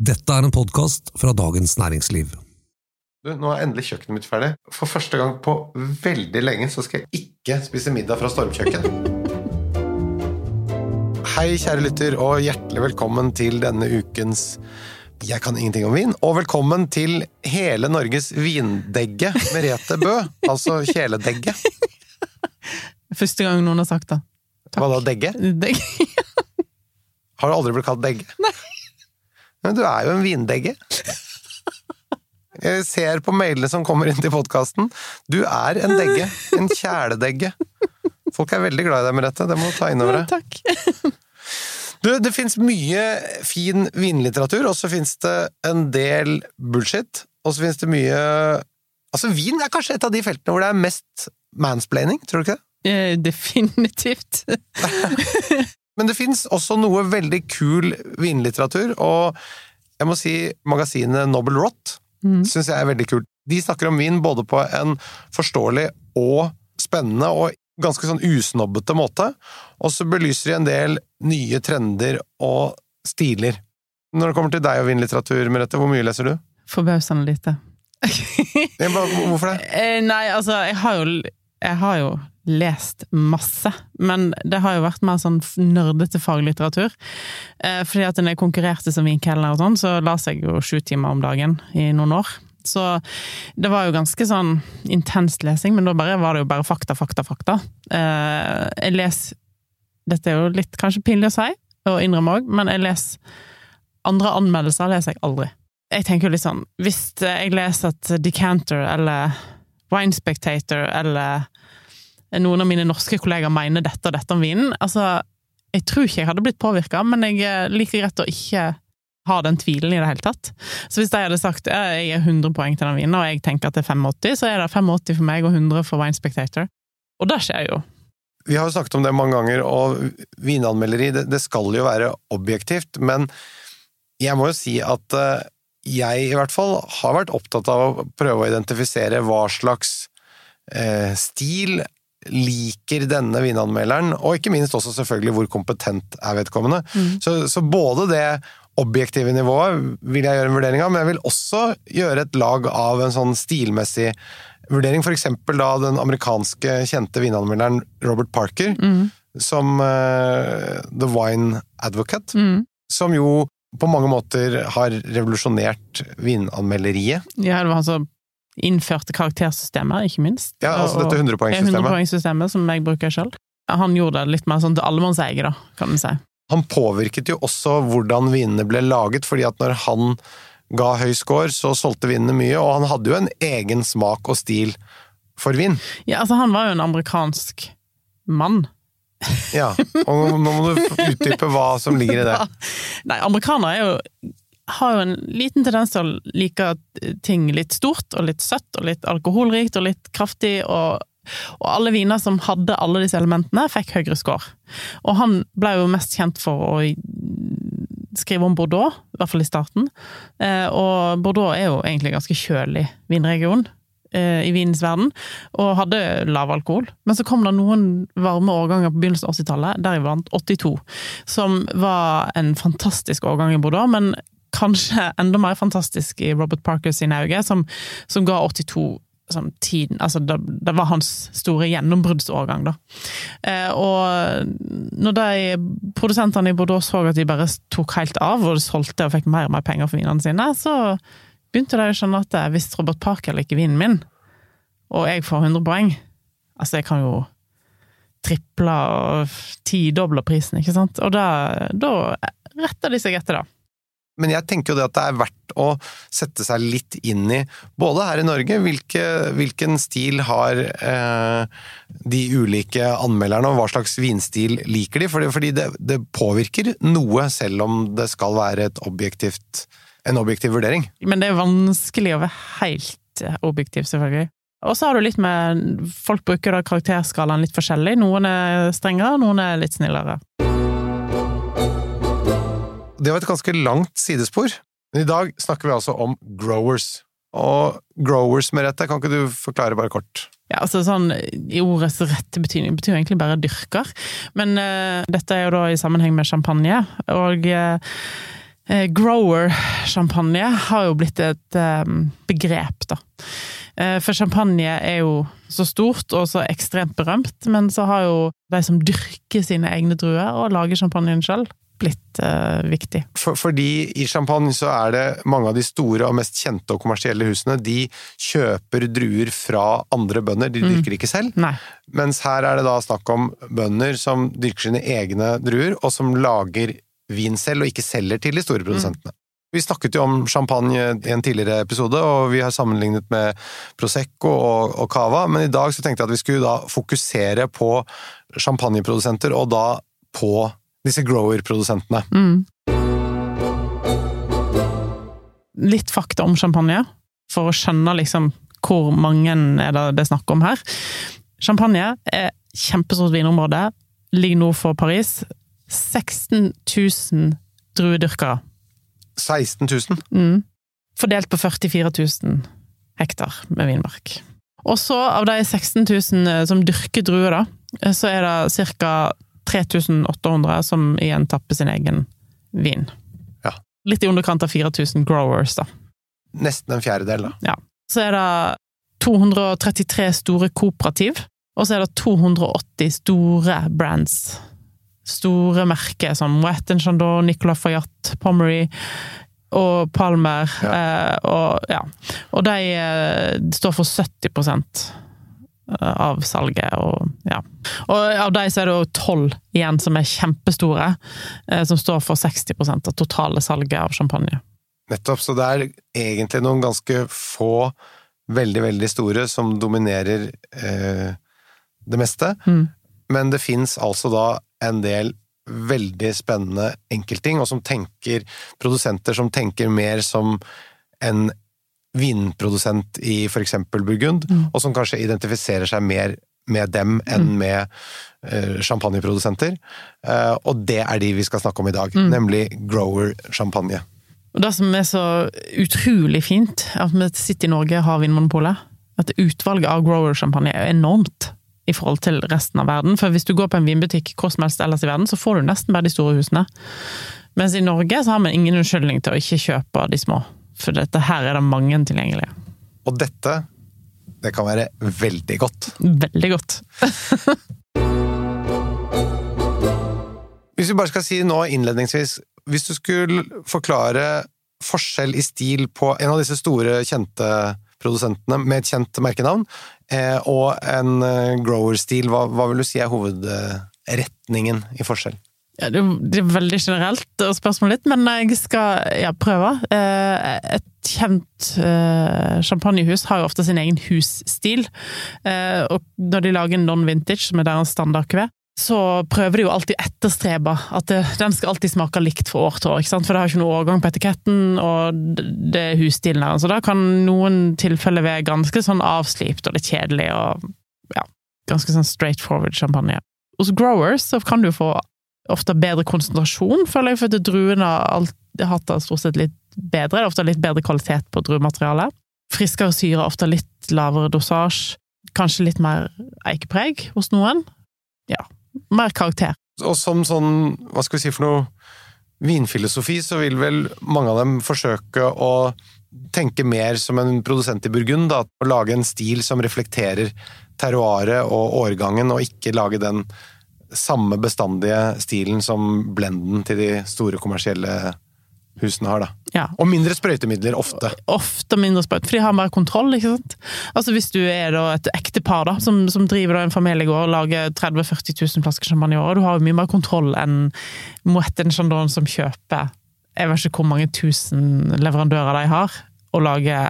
Dette er en podkast fra Dagens Næringsliv. Du, nå er endelig kjøkkenet mitt ferdig. For første gang på veldig lenge så skal jeg ikke spise middag fra stormkjøkken. Hei, kjære lytter, og hjertelig velkommen til denne ukens Jeg kan ingenting om vin, og velkommen til hele Norges vindegge, Merete Bø. Altså kjæledegge. Første gang noen har sagt det. Hva da, degge? Degge. Har du aldri blitt kalt degge? Nei. Men du er jo en vindegge. Jeg ser på mailene som kommer inn til podkasten. Du er en degge. En kjæledegge. Folk er veldig glad i deg, Merete. Det må du ta inn over deg. Takk. Du, det fins mye fin vinlitteratur, og så fins det en del bullshit. Og så fins det mye Altså, vin er kanskje et av de feltene hvor det er mest mansplaining, tror du ikke det? Eh, Definitivt. Men det fins også noe veldig kul vinlitteratur, og jeg må si magasinet Nobel Rot Mm. syns jeg er veldig kult. De snakker om vin både på en forståelig og spennende og ganske sånn usnobbete måte, og så belyser de en del nye trender og stiler. Når det kommer til deg og vinlitteratur, Merete, hvor mye leser du? Forbausende lite. Hvorfor det? Eh, Nei, altså, jeg har jo Jeg har jo lest masse, men det har jo vært mer sånn nerdete faglitteratur. Eh, fordi at når jeg konkurrerte som vinkelner og sånn, så las jeg jo sju timer om dagen i noen år. Så det var jo ganske sånn intens lesing, men da bare, var det jo bare fakta, fakta, fakta. Eh, jeg leser Dette er jo litt kanskje pinlig å si, og innrømme òg, men jeg leser Andre anmeldelser leser jeg aldri. Jeg tenker jo litt sånn, hvis jeg leser at Decanter eller Wine Spectator eller noen av mine norske kollegaer mener dette og dette om vinen, altså, jeg tror ikke jeg hadde blitt påvirka, men jeg eh, liker greit å ikke ha den tvilen i det hele tatt. Så hvis de hadde sagt at jeg gir 100 poeng til den vinen, og jeg tenker at det er 85, så er det 85 for meg og 100 for Wine Spectator. Og det skjer jo. Vi har jo snakket om det mange ganger, og vinanmelderi, det, det skal jo være objektivt, men jeg må jo si at eh, jeg i hvert fall har vært opptatt av å prøve å identifisere hva slags eh, stil liker denne vinanmelderen, og ikke minst også selvfølgelig hvor kompetent er vedkommende. Så, så både det objektive nivået vil jeg gjøre en vurdering av, men jeg vil også gjøre et lag av en sånn stilmessig vurdering, for eksempel da den amerikanske kjente vinanmelderen Robert Parker, som uh, The Wine Advocate, Mm. som jo på mange måter har revolusjonert vinanmelderiet. Ja, det var han som innførte karaktersystemet, ikke minst. Ja, altså dette 100-poengssystemet. 100-poengssystemet, som jeg bruker sjøl. Han gjorde det litt mer sånn til allemannseie, da, kan man si. Han påvirket jo også hvordan vinene ble laget, fordi at når han ga høy score, så solgte vinene mye, og han hadde jo en egen smak og stil for vin. Ja, altså, han var jo en amerikansk mann. Ja, og nå må du utdype hva som ligger i det. Nei, amerikanere er jo har jo en liten tendens til å like ting litt stort og litt søtt og litt alkoholrikt og litt kraftig, og, og alle viner som hadde alle disse elementene, fikk høyere score. Og han ble jo mest kjent for å skrive om Bordeaux, i hvert fall i starten. Eh, Og Bordeaux er jo egentlig en ganske kjølig vinregion eh, i vinens verden, og hadde lav alkohol. Men så kom det noen varme årganger på begynnelsen av 80-tallet, deriblant 82, som var en fantastisk årgang i Bordeaux, men kanskje enda mer fantastisk i Robert Parker sine øyne, som, som ga 82 som tiden, altså det, det var hans store gjennombruddsårgang, da. Eh, og når de produsentene i Bordeaux så at de bare tok helt av, og solgte og fikk mer og mer penger for vinene sine, så begynte de å skjønne at eh, hvis Robert Parker liker vinen min, og jeg får 100 poeng, altså jeg kan jo triple og tidoble prisen, ikke sant? Og da, da retter de seg etter det. Men jeg tenker jo det at det er verdt å sette seg litt inn i, både her i Norge, hvilke, hvilken stil har eh, de ulike anmelderne, og hva slags vinstil liker de? Fordi, fordi det, det påvirker noe, selv om det skal være objektivt, en objektiv vurdering. Men det er vanskelig å være helt eh, objektiv, selvfølgelig. Og så har du litt med Folk bruker da karakterskalaen litt forskjellig. Noen er strengere, noen er litt snillere. Det var et ganske langt sidespor. Men i dag snakker vi altså om growers. Og growers, Merete, kan ikke du forklare bare kort? Ja, altså sånn I ordets rette betydning betyr egentlig bare dyrker. Men uh, dette er jo da i sammenheng med champagne. Og eh, grower-champagne har jo blitt et um, begrep, da. For champagne er jo så stort og så ekstremt berømt, men så har jo de som dyrker sine egne druer og lager champagnen sjøl, blitt uh, viktig. For, fordi i champagne så er det mange av de store og mest kjente og kommersielle husene, de kjøper druer fra andre bønder, de dyrker mm. ikke selv. Nei. Mens her er det da snakk om bønder som dyrker sine egne druer, og som lager vin selv, og ikke selger til de store produsentene. Mm. Vi snakket jo om champagne i en tidligere episode, og vi har sammenlignet med Prosecco og, og Cava, men i dag så tenkte jeg at vi skulle da fokusere på champagneprodusenter, og da på disse grower-produsentene. Mm. Litt fakta om champagne, for å skjønne liksom hvor mange er det det er snakk om her. Champagne er kjempestort vinområde, ligger nord for Paris. 16 000 druedyrkere. 16 000? Mm. Fordelt på 44 000 hektar med vinmark. Og så, av de 16 000 eh, som dyrker druer, da, så er det ca. 3800 som igjen tapper sin egen vin. Ja. Litt i underkant av 4000 growers, da. Nesten en fjerdedel, da. Ja. Så er det 233 store kooperativ, og så er det 280 store brands. Store merker som Wet Chandon, Nicolas Fayat, Pommery og Palmer. Ja. Eh, og, ja. og de eh, står for 70 av salget. Og, ja. og av de så er det jo tolv igjen som er kjempestore, eh, som står for 60% av totale salget av champagne. Nettopp, så det er egentlig noen ganske få veldig, veldig store som dominerer eh, det meste. Mm. Men det fins altså da en del veldig spennende enkeltting, og som tenker produsenter som tenker mer som en vinprodusent i eksempel Burgund, mm. og som kanskje identifiserer seg mer med dem enn mm. med uh, champagneprodusenter. Uh, og det er de vi skal snakke om i dag, mm. nemlig Grower champagne. Og Det som er så utrolig fint, at vi sitter i Norge har Vinmonopolet, at utvalget av Grower champagne er enormt i forhold til resten av verden. For hvis du går på en vinbutikk hvor som helst ellers i verden, så får du nesten bare de store husene. Mens i Norge så har vi ingen unnskyldning til å ikke kjøpe de små. For dette her er det mange tilgjengelige. Og dette, det kan være veldig godt. Veldig godt. hvis vi bare skal si nå innledningsvis, hvis du skulle forklare forskjell i stil på en av disse store, kjente produsentene med et kjent merkenavn, eh, og en eh, grower-stil, hva, hva vil du si er hovedretningen i forskjell? Ja, det, er veldig generelt spørsmålet litt, men jeg skal ja, prøve. Eh, et kjent eh, champagnehus har jo ofte sin egen husstil. Eh, og når de lager en non-vintage, som er deres standardkuvé, så prøver de jo alltid å etterstrebe at den skal alltid smake likt fra år til år. For det har ikke noe årgang på etiketten, og det er husstilen der. Så da kan noen tilfeller være ganske sånn avslipt og litt kjedelig, og ja, ganske sånn straight champagne. Hos growers så kan du få ofte bedre konsentrasjon, føler jeg, for druene har alltid hatt det stort sett litt bedre. Det er ofte litt bedre kvalitet på druematerialet. Friskere syre, ofte litt lavere dosasje. Kanskje litt mer eikepreg hos noen. Ja, mer karakter. Og som sånn, hva skal vi si for noe, vinfilosofi, så vil vel mange av dem forsøke å tenke mer som en produsent i Burgund, da. Å lage en stil som reflekterer terroiret og årgangen, og ikke lage den samme bestandige stilen som blenden til de store kommersielle husene har, da. Ja. Og mindre sprøytemidler, ofte. Ofte mindre sprøyt, for de har mer kontroll, ikke sant. Altså Hvis du er da et ektepar da, som, som driver da en familiegård og lager 30 000-40 000 flasker champagne i året, du har jo mye mer kontroll enn Moët Chandon som kjøper jeg vet ikke hvor mange tusen leverandører de har, og lage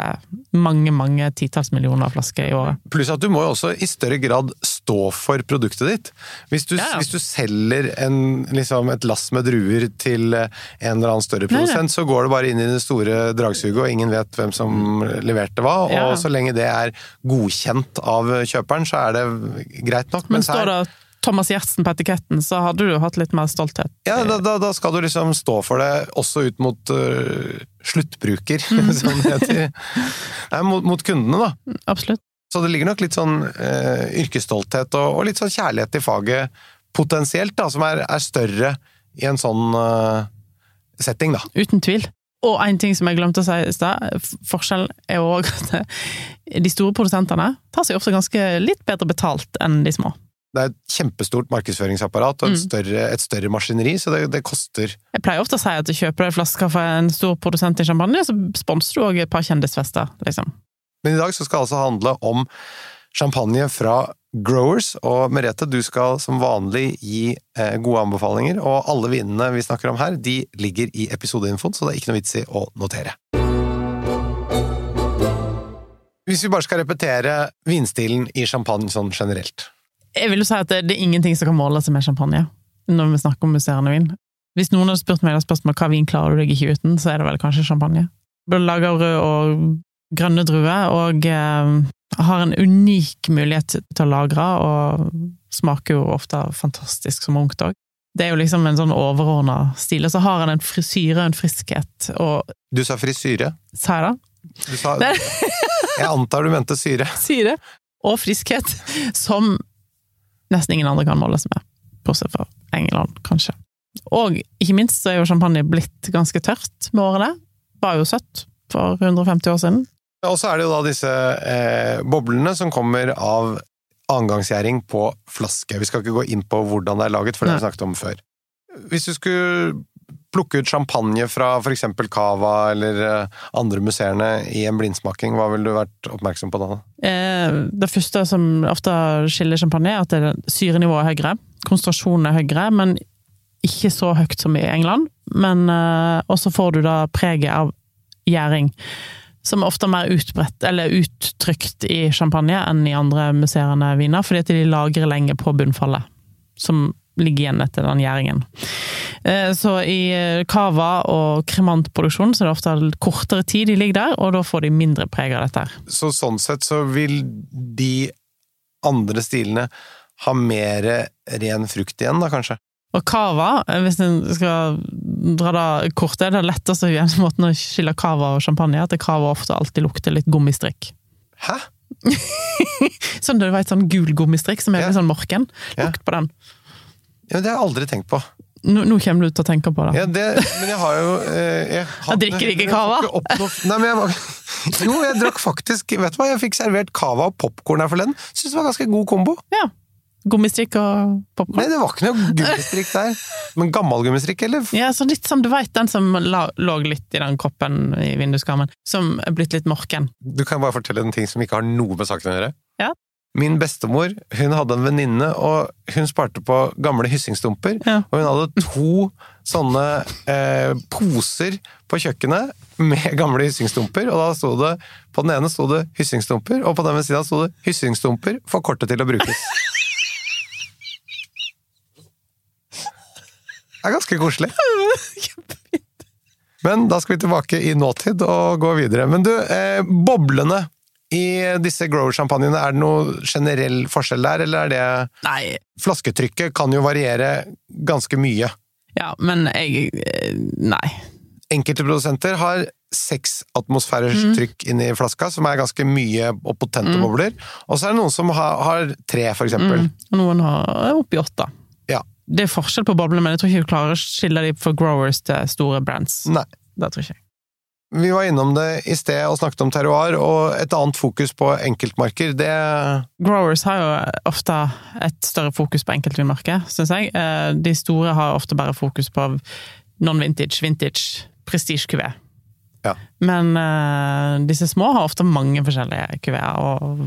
mange mange titalls millioner flasker i året. Pluss at du må jo også i større grad stå for produktet ditt. Hvis du, ja. hvis du selger en, liksom et lass med druer til en eller annen større produsent, nei, så går det bare inn i det store dragsuget, og ingen vet hvem som leverte hva. Ja. Og så lenge det er godkjent av kjøperen, så er det greit nok. Men står det Thomas Gjertsen på etiketten, så hadde du hatt litt mer stolthet. Ja, da, da, da skal du liksom stå for det, også ut mot uh, sluttbruker, mm. som det heter. Nei, mot, mot, kundene, da. Absolutt. Så det ligger nok litt sånn uh, yrkesstolthet og, og, litt sånn kjærlighet til faget potensielt, da, som er, er større i en sånn uh, setting, da. Uten tvil. Og en ting som jeg glemte å si i stad, forskjellen er òg at de store produsentene tar seg ofte ganske litt bedre betalt enn de små. Det er et kjempestort markedsføringsapparat og et, Mm. større, et større maskineri, så det, det koster Jeg pleier ofte å si at du kjøper en flaske fra en stor produsent i champagne, så sponser du òg et par kjendisfester, liksom. Men i dag så skal det altså handle om champagne fra growers, og Merete, du skal som vanlig gi eh, gode anbefalinger, og alle vinene vi snakker om her, de ligger i episodeinfoen, så det er ikke noe vits i å notere. Hvis vi bare skal repetere vinstilen i champagne sånn generelt. Jeg vil jo si at det, det er ingenting som kan måle seg med champagne, når vi snakker om musserende vin. Hvis noen hadde spurt meg det spørsmålet hva vin klarer du deg ikke uten, så er det vel kanskje champagne. Både lager og grønne druer, og eh, har en unik mulighet til å lagre, og smaker jo ofte fantastisk som ungt òg. Det er jo liksom en sånn overordna stil, og så har han en frisyre og en friskhet, og Du sa frisyre. Sa jeg det? Du sa, jeg antar du mente syre. Syre. Og friskhet, som nesten ingen andre kan måle seg med. Bortsett fra England, kanskje. Og ikke minst så er jo champagne blitt ganske tørt med årene. Var jo søtt for 150 år siden. Og så er det jo da disse eh, boblene som kommer av annengangsgjæring på flaske. Vi skal ikke gå inn på hvordan det er laget, for det har vi snakket om før. Hvis du skulle plukke ut champagne fra for eksempel Cava eller eh, andre museerne i en blindsmaking, hva ville du vært oppmerksom på da? Eh, det første som ofte skiller champagne, er at syrenivået er høyere. Konsentrasjonen er høyere, men ikke så høyt som i England. Men eh, Og så får du da preget av gjæring. Som ofte er mer utbredt, eller uttrykt i champagne enn i andre musserende viner, fordi at de lagrer lenge på bunnfallet. Som ligger igjen etter den gjæringen. Eh, Så i eh, cava og kremantproduksjon så er det ofte kortere tid de ligger der, og da får de mindre preg av dette. Så sånn sett så vil de andre stilene ha mer ren frukt igjen, da kanskje? Og cava, eh, hvis en skal dra det kortet, er det letteste måten å skille cava og champagne, at cava ofte alltid lukter litt gummistrikk. Hæ? Sånn du vet, sånn gul gummistrikk som er Ja. litt sånn morken. Ja. Lukt på den. Ja, det har jeg aldri tenkt på. Nå, nå kommer du til å tenke på det. Ja, det, men jeg har jo eh, jeg, har- Jeg drikker ikke cava. Nei, men jeg Jo, jeg drakk faktisk Vet du hva, jeg fikk servert cava og popkorn her forleden. Syns det var ganske god kombo. Ja. Gummistrikk og popkorn. Nei, det var ikke noe gummistrikk der. Men gammel gummistrikk, eller? Ja, så litt sånn, du vet den som la, lå litt i den koppen i vinduskarmen, som er blitt litt morken. Du kan bare fortelle en ting som ikke har noe med saken å gjøre. Ja. Min bestemor hun hadde en venninne, og hun sparte på gamle hyssingstumper. Ja. Og hun hadde to sånne eh, poser på kjøkkenet med gamle hyssingstumper. Og da sto det På den ene sto det hyssingstumper, og på den ved siden sto det hyssingstumper forkortet til å brukes. Det er ganske koselig. Men da skal vi tilbake i nåtid og gå videre. Men du, eh, boblene i disse grower-sjampanjene, er det noe generell forskjell der, eller er det Nei, Flasketrykket kan jo variere ganske mye. ja, men jeg eh, Nei. Enkelte produsenter har seks atmosfærers Mm. trykk inni flaska, som er ganske mye og potente bobler. Og så er det noen som har, har tre, for eksempel. Mm. Og noen har oppi åtte. Det er forskjell på boblene, men jeg tror ikke du klarer å skille de for growers til store brands. Nei. Det tror ikke jeg. Vi var innom det i sted og snakket om terroir, og et annet fokus på enkeltmarker, det Growers har jo ofte et større fokus på enkeltvinmarker, syns jeg. Eh, De store har ofte bare fokus på non-vintage, vintage, prestige-kuvé. Ja. Men uh, disse små har ofte mange forskjellige kuveer og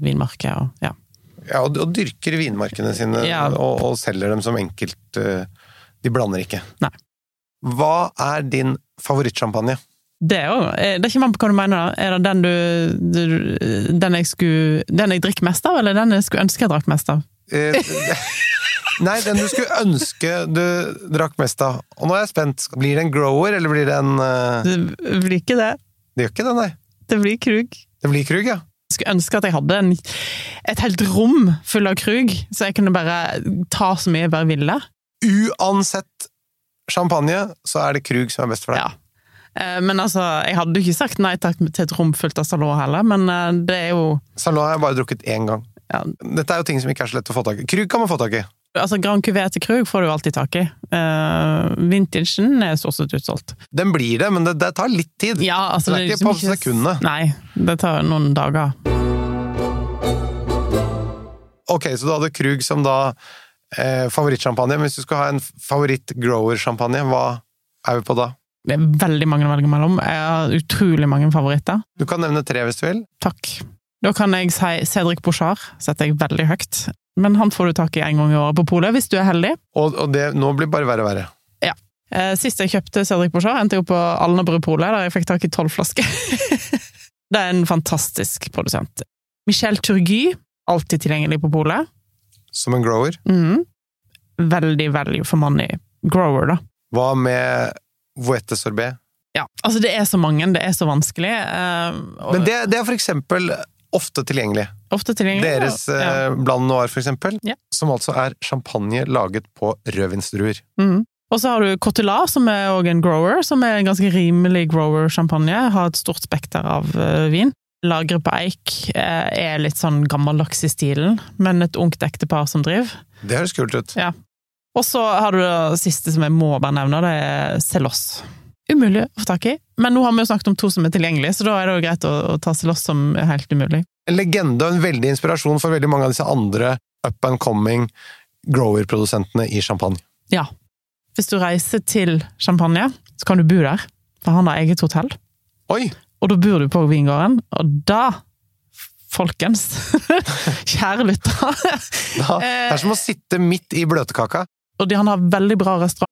vinmarker. Og, ja. Ja, og, og dyrker vinmarkene sine Ja. og, og selger dem som enkelt eh, De blander ikke. Nei. Hva er din favorittsjampanje? Det jo eh, Det er ikke an på hva du mener, da. Er det den du, du Den jeg skulle Den jeg drikker mest av, eller den jeg skulle ønske jeg drakk mest av? Eh, Nei, den du skulle ønske du drakk mest av. Og nå er jeg spent. Blir det en grower, eller blir det en uh... Det blir ikke det. Det gjør ikke det, nei. Det blir krug. Det blir krug, ja. Skulle ønske at jeg hadde en, et helt rom full av krug, så jeg kunne bare ta så mye jeg bare ville. Uansett champagne, så er det krug som er best for deg. Ja. Eh, Men altså, jeg hadde jo ikke sagt nei takk til et rom fullt av Salon heller, men eh, det er jo Salon har jeg bare drukket én gang. ja, Dette er jo ting som ikke er så lett å få tak i. Krug kan man få tak i. Altså, Grand Cuvée til Krug får du alltid tak i. Uh, vintagen er stort sett utsolgt. Den blir det, men det, det tar litt tid. Ja, altså, det er ikke på sekundene. Nei, det tar noen dager. Ok, så du hadde Krug som da eh, favorittsjampanje. Men hvis du skulle ha en favoritt-grower-sjampanje, hva er vi på da? Det er veldig mange å velge mellom. Jeg har utrolig mange favoritter. Du kan nevne tre hvis du vil. Takk. Da kan jeg si Cedric Bouchard, setter jeg veldig høyt. Men han får du tak i en gang i året på polet, hvis du er heldig. Og, og det nå blir bare verre og verre. Ja. Eh, Sist jeg kjøpte Cedric Bouchard, endte jeg opp på Alnabru-polet, der jeg fikk tak i tolv flasker. det er en fantastisk produsent. Michel Turgy, alltid tilgjengelig på polet. Som en grower. Mhm. Veldig value for money grower, da. Hva med Voette sorbet? Ja, altså det er så mange, det er så vanskelig. Uh, og Men det, det er for eksempel ofte tilgjengelig. ofte tilgjengelig. Deres ja. eh, Blanc Noir, for eksempel, Ja. som altså er champagne laget på rødvinsdruer. Mm. Og så har du Cotelat, som er òg en grower, som er en ganske rimelig grower-sjampanje. Har et stort spekter av eh, vin. Lagret på eik eh, er litt sånn gammeldags i stilen, men et ungt ektepar som driver. Det høres kult ut. Ja. Og så har du det siste som jeg må bare nevne, det er Celos. Umulig å få tak i, men nå har vi jo snakket om to som er tilgjengelige, så da er det jo greit å, å ta loss som er helt umulig. En legende og en veldig inspirasjon for veldig mange av disse andre up and coming grower-produsentene i champagne. Ja. Hvis du reiser til Champagne, så kan du bo der, for han har eget hotell. Oi! Og da bor du på vingården, og da, folkens, kjære lyttere det er som å sitte midt i bløtkaka. Og de, han har veldig bra restaurant.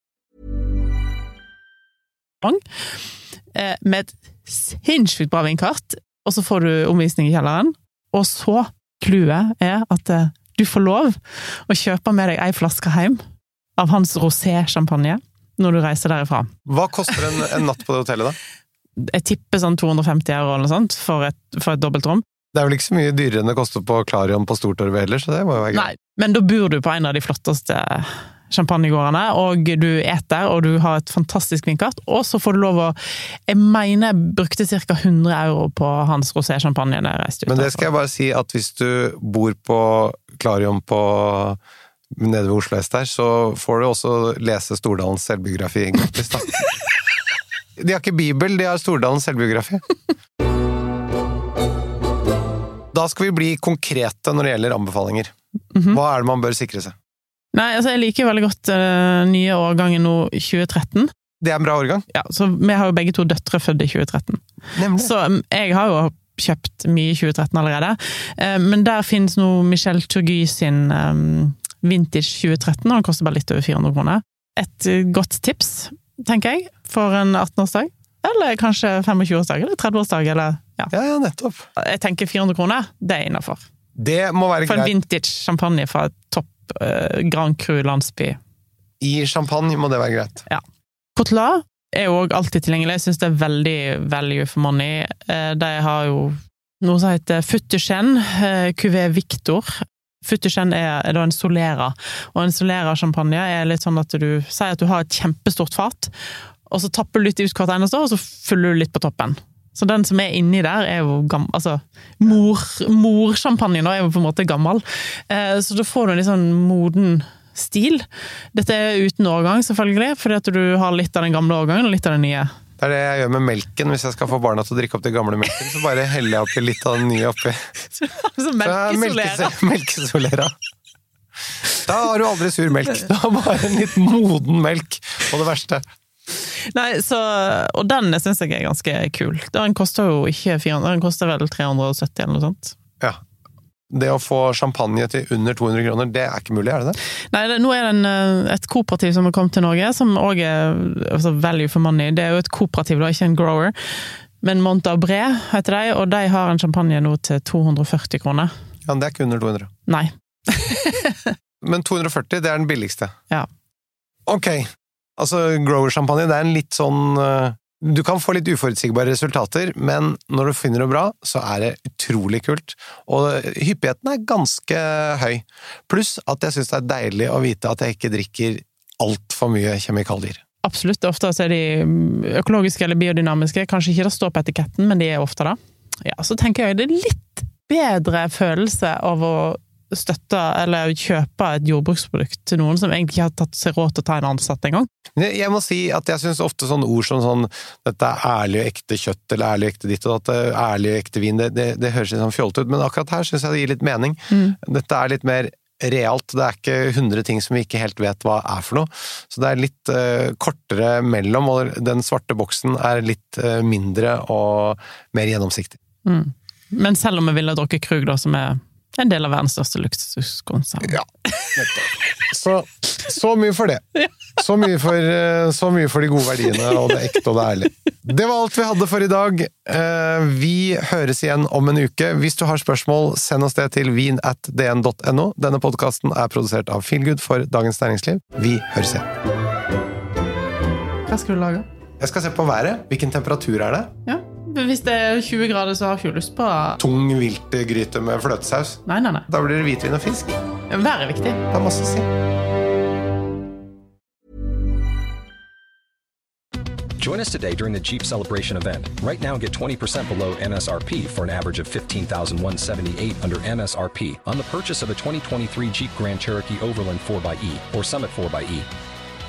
eh, med et sinnssykt bra vinkart, og så får du omvisning i kjelleren. Og så, clouet er at eh, du får lov å kjøpe med deg ei flaske hjem av hans rosé-sjampanje når du reiser derifra. Hva koster en, en natt på det hotellet, da? Jeg tipper sånn 250 euro eller noe sånt for et, for et dobbeltrom. Det er vel ikke så mye dyrere enn det koster på Klarion på Stortorvet heller, så det må jo være greit. Nei, men da bor du på en av de flotteste champagnegårdene, og du eter, og du har et fantastisk vinkart, og så får du lov å Jeg mener jeg brukte ca. 100 euro på hans rosé-champagne da jeg reiste ut. Men det skal jeg bare si at hvis du bor på Klarion på nede ved Oslo S der, så får du også lese Stordalens selvbiografi gratis, da. De har ikke Bibel, de har Stordalens selvbiografi. Da skal vi bli konkrete når det gjelder anbefalinger. Hva er det man bør sikre seg? Nei, altså jeg liker veldig godt uh, nye årgangen nå 2013. Det er en bra årgang. Ja, så vi har jo begge to døtre født i 2013. Nemlig. Så um, jeg har jo kjøpt mye i 2013 allerede. Uh, men der finnes nå Michel Turgy sin um, vintage 2013, og den koster bare litt over 400 kroner. Et uh, godt tips, tenker jeg, for en 18-årsdag. Eller kanskje 25-årsdag, eller 30-årsdag, eller ja. Ja, ja, nettopp. Jeg tenker 400 kroner, det er innafor. Det må være For en greit. vintage champagne fra topp Grand Cru landsby. I champagne må det være greit. Cotelat er jo òg alltid tilgjengelig. Jeg syns det er veldig value for money. Eh, De har jo noe som heter Futterchen, Cuvée Victor. Futterchen er, er da en Solera, og en Solera-champagne er litt sånn at du sier at du har et kjempestort fat, og så tapper du litt ut hvert eneste, og så fyller du litt på toppen. Så den som er inni der, er jo gammel Altså, mor, morsjampanjen er jo på en måte gammel. Eh, så da får du en litt sånn moden stil. Dette er uten årgang, selvfølgelig, fordi at du har litt av den gamle årgangen og litt av den nye. Det er det jeg gjør med melken hvis jeg skal få barna til å drikke opp den gamle melken. Så bare heller jeg oppi litt av den nye oppi. Så Så er melkesolera. melkes- Melkesolera. Da har du aldri sur melk. Du har bare en litt moden melk, og det verste. Nei, så, og den syns jeg er ganske kul. Den koster jo ikke 400, den koster vel 370 eller noe sånt. Ja. Det å få champagne til under 200 kroner, det er ikke mulig, er det det? Nei, det, nå er det en, eh, et kooperativ som har kommet til Norge, som òg er altså, value for money. Det er jo et kooperativ, da, ikke en grower. Men Montabré heter de, og de har en champagne nå til 240 kroner. Ja, men det er ikke under 200. Nei. Men 240, det er den billigste. Ja. Ok. Altså, grower-champagne, det er en litt sånn eh, Du kan få litt uforutsigbare resultater, men når du finner det bra, så er det utrolig kult. Og hyppigheten er ganske høy. Pluss at jeg syns det er deilig å vite at jeg ikke drikker altfor mye kjemikalier. Absolutt. Ofte er de mm, økologiske eller biodynamiske. Kanskje ikke det står på etiketten, men de er ofte det. Ja, så tenker jeg det er litt bedre følelse av å støtte eller kjøpe et jordbruksprodukt til noen som egentlig ikke har tatt seg råd til å ta en ansatt engang. Jeg må si at jeg syns ofte sånne ord som sånn dette er ærlig og ekte kjøtt, eller ærlig og ekte ditt og datt, ærlig og ekte vin, det, det, det høres litt sånn fjollete ut, men akkurat her syns jeg det gir litt mening. Dette er litt mer realt, det er ikke 100 ting som vi ikke helt vet hva er for noe. Så det er litt uh, kortere mellom, og den svarte boksen er litt uh, mindre og mer gjennomsiktig. Men selv om vi ville drukket Krug, da, som er en del av verdens største luksuskonsern. Ja. Så, så mye for det. Så mye for, eh, så mye for de gode verdiene og det ekte og det ærlige. Det var alt vi hadde for i dag. Eh, Vi høres igjen om en uke. Hvis du har spørsmål, send oss det til vin.dn.no. Denne podkasten er produsert av Feelgood for Dagens Næringsliv. Vi høres igjen. Hva skal du lage? Jeg skal se på været. Hvilken temperatur er det? Ja. Hvis det er 20 grader, så har jeg ikke lyst på Tung viltgryte med fløtesaus. Nei, nei, nei. Da blir det hvitvin og fisk. Været er viktig. Det er masse å si. Join us today during the Jeep Celebration event. Right now, get 20% below MSRP for an average of 15178 under MSRP on the purchase of a 2023 Jeep Grand Cherokee Overland 4xE or Summit 4xE.